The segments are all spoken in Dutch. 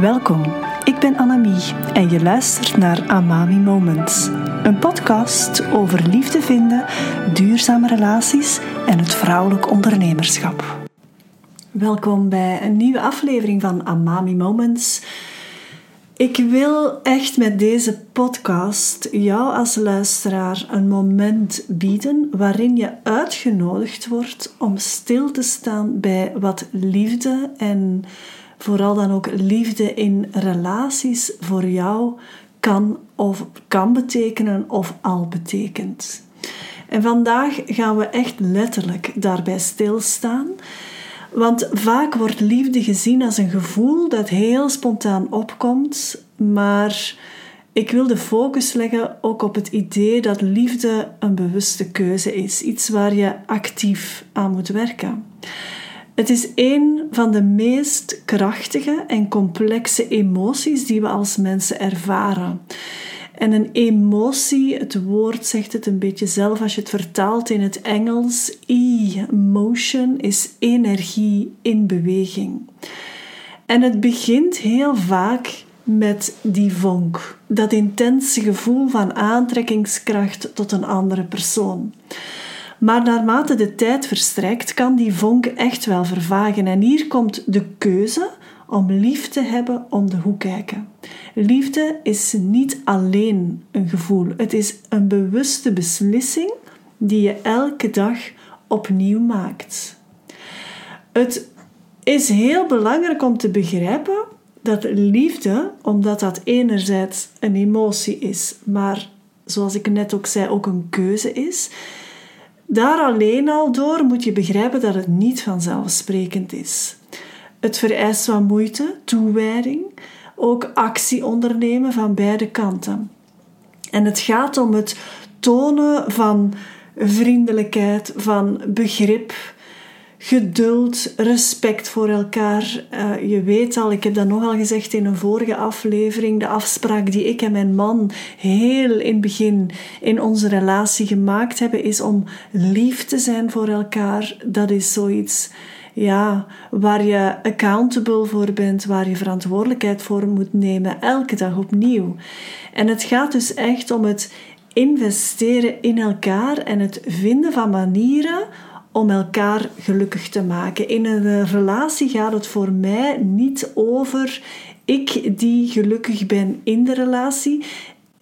Welkom, ik ben Annemie en je luistert naar Amami Moments. Een podcast over liefde vinden, duurzame relaties en het vrouwelijk ondernemerschap. Welkom bij een nieuwe aflevering van Amami Moments. Ik wil echt met deze podcast jou als luisteraar een moment bieden waarin je uitgenodigd wordt om stil te staan bij wat liefde en vooral dan ook liefde in relaties voor jou kan of kan betekenen of al betekent. En vandaag gaan we echt letterlijk daarbij stilstaan. Want vaak wordt liefde gezien als een gevoel dat heel spontaan opkomt, maar ik wil de focus leggen ook op het idee dat liefde een bewuste keuze is, iets waar je actief aan moet werken. Het is een van de meest krachtige en complexe emoties die we als mensen ervaren. En een emotie, het woord zegt het een beetje zelf als je het vertaalt in het Engels. E-motion is energie in beweging. En het begint heel vaak met die vonk, dat intense gevoel van aantrekkingskracht tot een andere persoon. Maar naarmate de tijd verstrijkt, kan die vonk echt wel vervagen. En hier komt de keuze om lief te hebben om de hoek kijken. Liefde is niet alleen een gevoel, het is een bewuste beslissing die je elke dag opnieuw maakt. Het is heel belangrijk om te begrijpen dat liefde, omdat dat enerzijds een emotie is, maar zoals ik net ook zei, ook een keuze is, daar alleen al door moet je begrijpen dat het niet vanzelfsprekend is. Het vereist wat moeite, toewijding, ook actie ondernemen van beide kanten. En het gaat om het tonen van vriendelijkheid, van begrip, geduld, respect voor elkaar. Uh, je weet al, ik heb dat nogal gezegd in een vorige aflevering, de afspraak die ik en mijn man heel in het begin in onze relatie gemaakt hebben, is om lief te zijn voor elkaar. Dat is zoiets ja, waar je accountable voor bent, waar je verantwoordelijkheid voor moet nemen, elke dag opnieuw. En het gaat dus echt om het investeren in elkaar en het vinden van manieren om elkaar gelukkig te maken. In een relatie gaat het voor mij niet over ik die gelukkig ben in de relatie.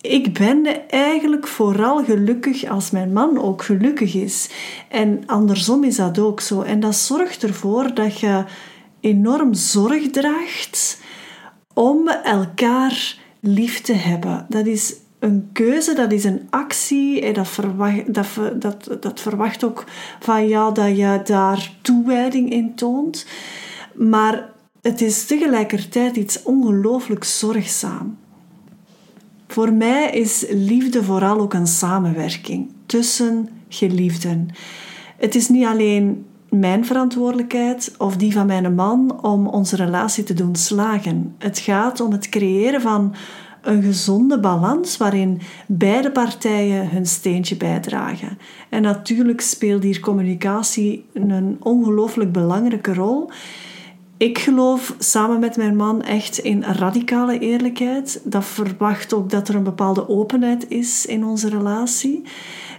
Ik ben eigenlijk vooral gelukkig als mijn man ook gelukkig is. En andersom is dat ook zo. En dat zorgt ervoor dat je enorm zorg draagt om elkaar lief te hebben. Dat is een keuze, dat is een actie. Dat, verwacht, dat, dat, dat verwacht ook van jou dat je daar toewijding in toont. Maar het is tegelijkertijd iets ongelooflijk zorgzaam. Voor mij is liefde vooral ook een samenwerking tussen geliefden. Het is niet alleen mijn verantwoordelijkheid of die van mijn man om onze relatie te doen slagen. Het gaat om het creëren van een gezonde balans waarin beide partijen hun steentje bijdragen. En natuurlijk speelt hier communicatie een ongelooflijk belangrijke rol. Ik geloof samen met mijn man echt in radicale eerlijkheid. Dat verwacht ook dat er een bepaalde openheid is in onze relatie.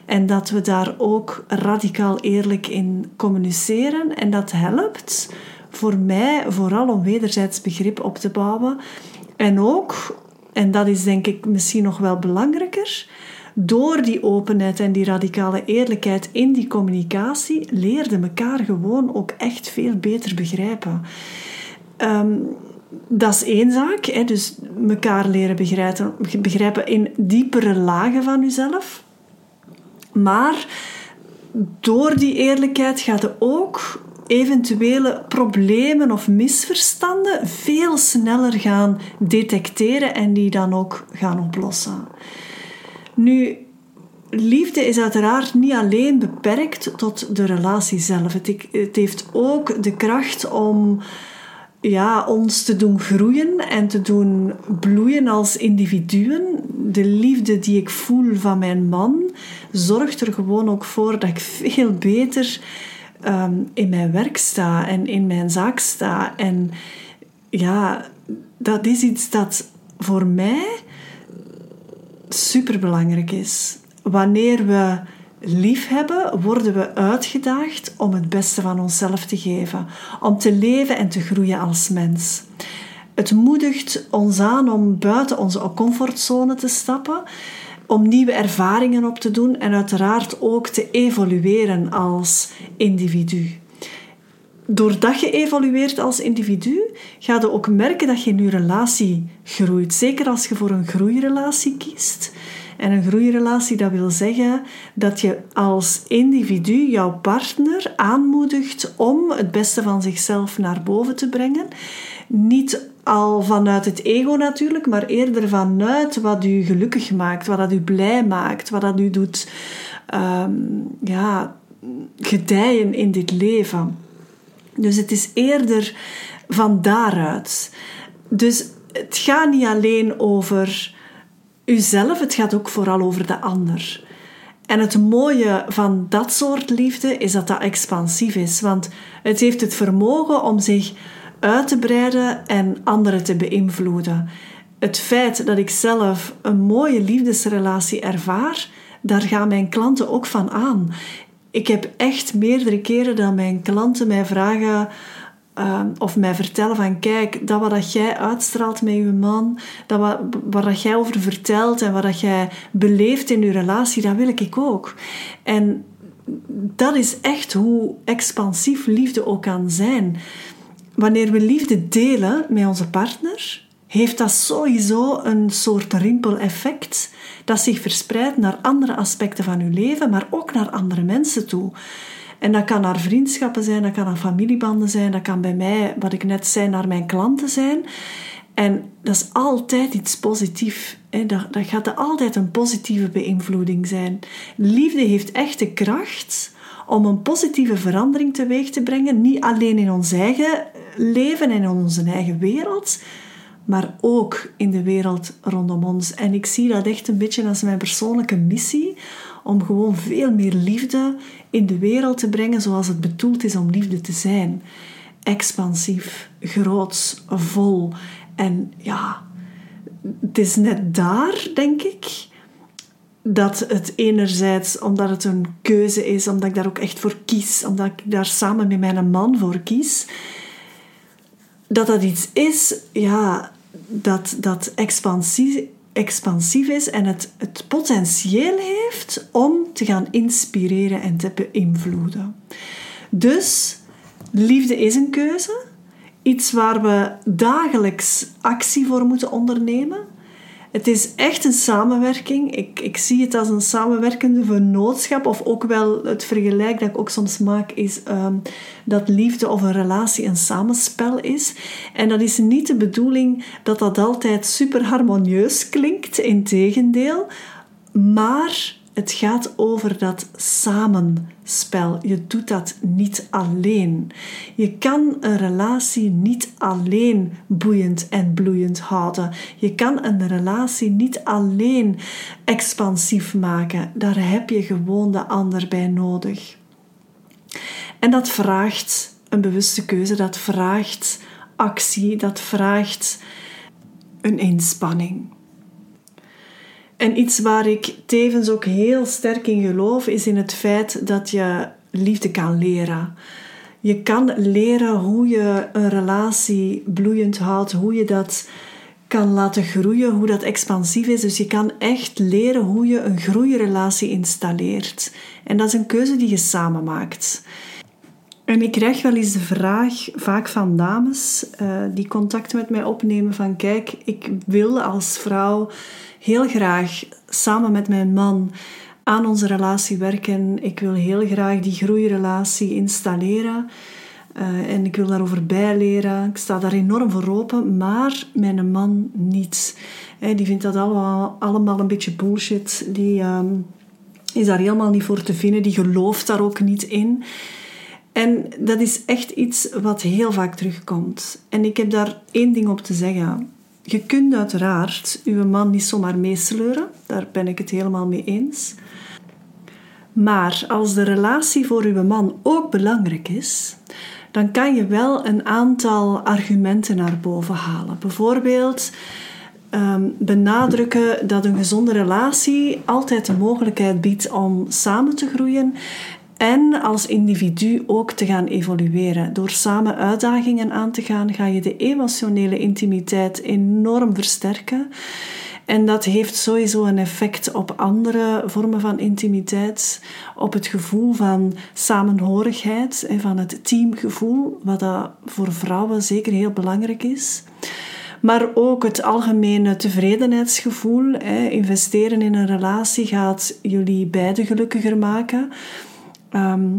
En dat we daar ook radicaal eerlijk in communiceren. En dat helpt voor mij vooral om wederzijds begrip op te bouwen. En ook en dat is denk ik misschien nog wel belangrijker. Door die openheid en die radicale eerlijkheid in die communicatie leerden elkaar gewoon ook echt veel beter begrijpen. Ehm, dat is één zaak, dus elkaar leren begrijpen, begrijpen in diepere lagen van jezelf. Maar door die eerlijkheid gaat het ook eventuele problemen of misverstanden veel sneller gaan detecteren en die dan ook gaan oplossen. Nu, liefde is uiteraard niet alleen beperkt tot de relatie zelf. Het, heeft ook de kracht om ja, ons te doen groeien en te doen bloeien als individuen. De liefde die ik voel van mijn man zorgt er gewoon ook voor dat ik veel beter Ehm, in mijn werk sta en in mijn zaak sta. En ja, dat is iets dat voor mij superbelangrijk is. Wanneer we lief hebben, worden we uitgedaagd om het beste van onszelf te geven, om te leven en te groeien als mens. Het moedigt ons aan om buiten onze comfortzone te stappen, om nieuwe ervaringen op te doen en uiteraard ook te evolueren als individu. Doordat je evolueert als individu, ga je ook merken dat je in je relatie groeit. Zeker als je voor een groeirelatie kiest. En een groeirelatie, dat wil zeggen dat je als individu jouw partner aanmoedigt om het beste van zichzelf naar boven te brengen. Niet al vanuit het ego natuurlijk, maar eerder vanuit wat u gelukkig maakt, wat dat u blij maakt, wat dat u doet ehm, ja, gedijen in dit leven. Dus het is eerder van daaruit. Dus het gaat niet alleen over uzelf, het gaat ook vooral over de ander. En het mooie van dat soort liefde is dat dat expansief is, want het heeft het vermogen om zich uit te breiden en anderen te beïnvloeden. Het feit dat ik zelf een mooie liefdesrelatie ervaar, daar gaan mijn klanten ook van aan. Ik heb echt meerdere keren dat mijn klanten mij vragen Ehm, of mij vertellen van kijk, dat wat jij uitstraalt met je man, dat wat, wat jij over vertelt en wat jij beleeft in je relatie, dat wil ik ook. En dat is echt hoe expansief liefde ook kan zijn. Wanneer we liefde delen met onze partner, heeft dat sowieso een soort rimpeleffect dat zich verspreidt naar andere aspecten van uw leven, maar ook naar andere mensen toe. En dat kan naar vriendschappen zijn, dat kan naar familiebanden zijn, dat kan bij mij, wat ik net zei, naar mijn klanten zijn. En dat is altijd iets positiefs. Dat, dat gaat altijd een positieve beïnvloeding zijn. Liefde heeft echt de kracht om een positieve verandering teweeg te brengen. Niet alleen in ons eigen leven en in onze eigen wereld, maar ook in de wereld rondom ons. En ik zie dat echt een beetje als mijn persoonlijke missie om gewoon veel meer liefde in de wereld te brengen zoals het bedoeld is om liefde te zijn. Expansief, groots, vol. En ja, het is net daar, denk ik, dat het enerzijds, omdat het een keuze is, omdat ik daar ook echt voor kies, omdat ik daar samen met mijn man voor kies, dat dat iets is, ja, dat, dat expansief, expansief is en het, het potentieel heeft om te gaan inspireren en te beïnvloeden. Dus liefde is een keuze, iets waar we dagelijks actie voor moeten ondernemen. Het is echt een samenwerking. Ik, ik zie het als een samenwerkende vennootschap. Of ook wel het vergelijk dat ik ook soms maak, is ehm, dat liefde of een relatie een samenspel is. En dat is niet de bedoeling dat dat altijd super harmonieus klinkt. Integendeel. Maar het gaat over dat samenspel. Je doet dat niet alleen. Je kan een relatie niet alleen boeiend en bloeiend houden. Je kan een relatie niet alleen expansief maken. Daar heb je gewoon de ander bij nodig. En dat vraagt een bewuste keuze, dat vraagt actie, dat vraagt een inspanning. En iets waar ik tevens ook heel sterk in geloof, is in het feit dat je liefde kan leren. Je kan leren hoe je een relatie bloeiend houdt, hoe je dat kan laten groeien, hoe dat expansief is. Dus je kan echt leren hoe je een groeirelatie installeert. En dat is een keuze die je samen maakt. En ik krijg wel eens de vraag, vaak van dames uh, die contact met mij opnemen, van kijk, ik wil als vrouw heel graag samen met mijn man aan onze relatie werken. Ik wil heel graag die groeirelatie installeren. Uh, en ik wil daarover bijleren. Ik sta daar enorm voor open, maar mijn man niet. die vindt dat allemaal, allemaal een beetje bullshit. Die ehm, is daar helemaal niet voor te vinden. Die gelooft daar ook niet in. En dat is echt iets wat heel vaak terugkomt. En ik heb daar één ding op te zeggen. Je kunt uiteraard uw man niet zomaar meesleuren, daar ben ik het helemaal mee eens. Maar als de relatie voor uw man ook belangrijk is, dan kan je wel een aantal argumenten naar boven halen. Bijvoorbeeld ehm, benadrukken dat een gezonde relatie altijd de mogelijkheid biedt om samen te groeien en als individu ook te gaan evolueren. Door samen uitdagingen aan te gaan, ga je de emotionele intimiteit enorm versterken. En dat heeft sowieso een effect op andere vormen van intimiteit, op het gevoel van samenhorigheid en van het teamgevoel, wat dat voor vrouwen zeker heel belangrijk is. Maar ook het algemene tevredenheidsgevoel. Investeren in een relatie gaat jullie beiden gelukkiger maken. Ehm,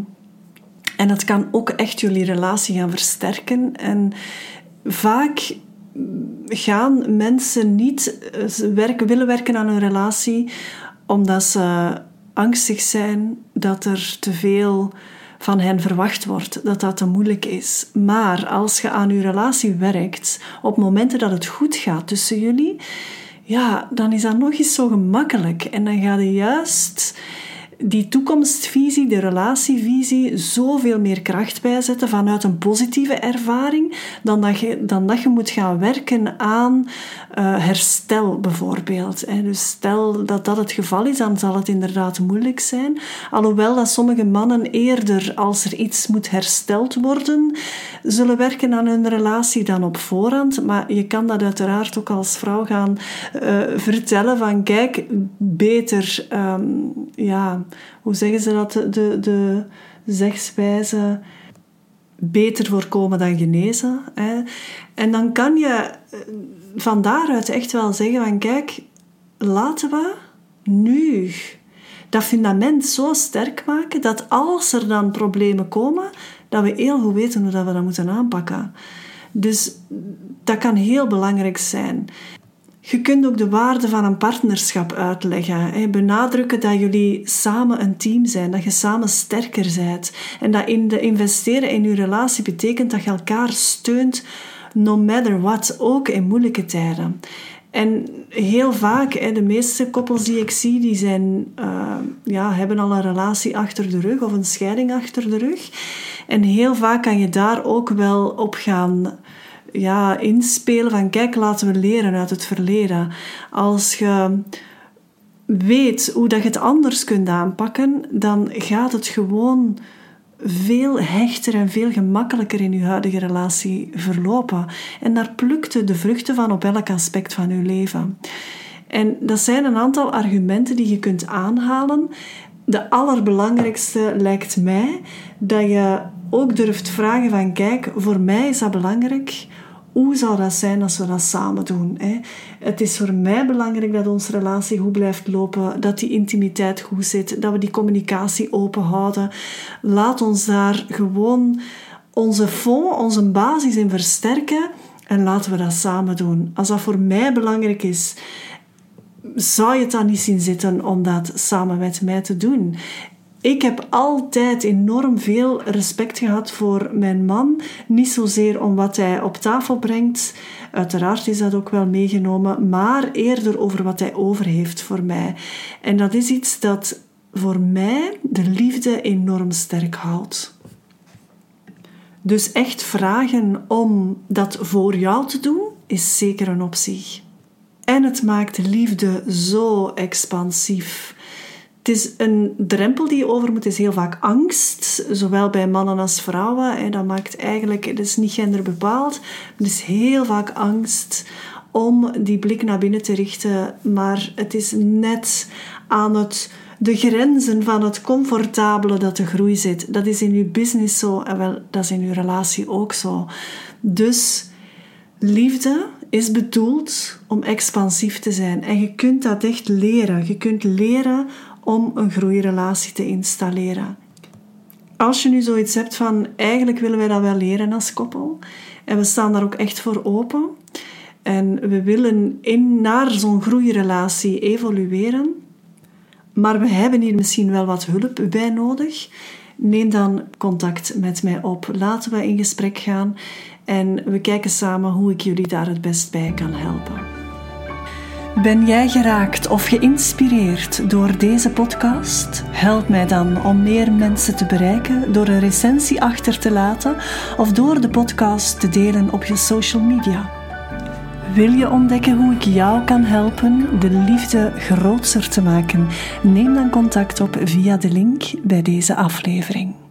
en dat kan ook echt jullie relatie gaan versterken. En vaak gaan mensen niet eh, werken, willen werken aan een relatie omdat ze angstig zijn dat er te veel van hen verwacht wordt, dat dat te moeilijk is. Maar als je aan je relatie werkt op momenten dat het goed gaat tussen jullie, ja, dan is dat nog eens zo gemakkelijk. En dan ga je juist die toekomstvisie, de relatievisie, zoveel meer kracht bijzetten vanuit een positieve ervaring, dan dat je, dan dat je moet gaan werken aan uh, herstel bijvoorbeeld. Dus stel dat dat het geval is, dan zal het inderdaad moeilijk zijn. Alhoewel dat sommige mannen eerder, als er iets moet hersteld worden, zullen werken aan hun relatie dan op voorhand. Maar je kan dat uiteraard ook als vrouw gaan uh, vertellen van kijk, beter um, ja, hoe zeggen ze dat, de, de zegswijze, beter voorkomen dan genezen. Hè. En dan kan je eh, van daaruit echt wel zeggen van kijk, laten we nu dat fundament zo sterk maken dat als er dan problemen komen, dat we heel goed weten hoe dat we dat moeten aanpakken. Dus dat kan heel belangrijk zijn. Je kunt ook de waarde van een partnerschap uitleggen. Benadrukken dat jullie samen een team zijn, dat je samen sterker bent. En dat in de investeren in je relatie betekent dat je elkaar steunt, no matter what, ook in moeilijke tijden. En heel vaak, de meeste koppels die ik zie, die zijn, uh, ja, hebben al een relatie achter de rug of een scheiding achter de rug. En heel vaak kan je daar ook wel op gaan ja, inspelen van kijk, laten we leren uit het verleden. Als je weet hoe dat je het anders kunt aanpakken, dan gaat het gewoon veel hechter en veel gemakkelijker in je huidige relatie verlopen. En daar plukte de vruchten van op elk aspect van je leven. En dat zijn een aantal argumenten die je kunt aanhalen. De allerbelangrijkste lijkt mij dat je ook durft vragen van kijk, voor mij is dat belangrijk hoe zou dat zijn als we dat samen doen? Hè? Het is voor mij belangrijk dat onze relatie goed blijft lopen, dat die intimiteit goed zit, dat we die communicatie open houden. Laat ons daar gewoon onze fond, onze basis in versterken en laten we dat samen doen. Als dat voor mij belangrijk is, zou je het dan niet zien zitten om dat samen met mij te doen? Ik heb altijd enorm veel respect gehad voor mijn man. Niet zozeer om wat hij op tafel brengt. Uiteraard is dat ook wel meegenomen, maar eerder over wat hij over heeft voor mij. En dat is iets dat voor mij de liefde enorm sterk houdt. Dus echt vragen om dat voor jou te doen, is zeker een optie. En het maakt liefde zo expansief. Het is een drempel die je over moet, is heel vaak angst, zowel bij mannen als vrouwen. En dat maakt eigenlijk, het is niet genderbepaald, het is heel vaak angst om die blik naar binnen te richten. Maar het is net aan het, de grenzen van het comfortabele dat de groei zit. Dat is in je business zo en wel, dat is in je relatie ook zo. Dus liefde is bedoeld om expansief te zijn. En je kunt dat echt leren. Je kunt leren om een groeirelatie te installeren. Als je nu zoiets hebt van eigenlijk willen wij dat wel leren als koppel en we staan daar ook echt voor open en we willen in, naar zo'n groeirelatie evolueren, maar we hebben hier misschien wel wat hulp bij nodig, neem dan contact met mij op. Laten we in gesprek gaan en we kijken samen hoe ik jullie daar het best bij kan helpen. Ben jij geraakt of geïnspireerd door deze podcast? Help mij dan om meer mensen te bereiken door een recensie achter te laten of door de podcast te delen op je social media. Wil je ontdekken hoe ik jou kan helpen de liefde grootser te maken? Neem dan contact op via de link bij deze aflevering.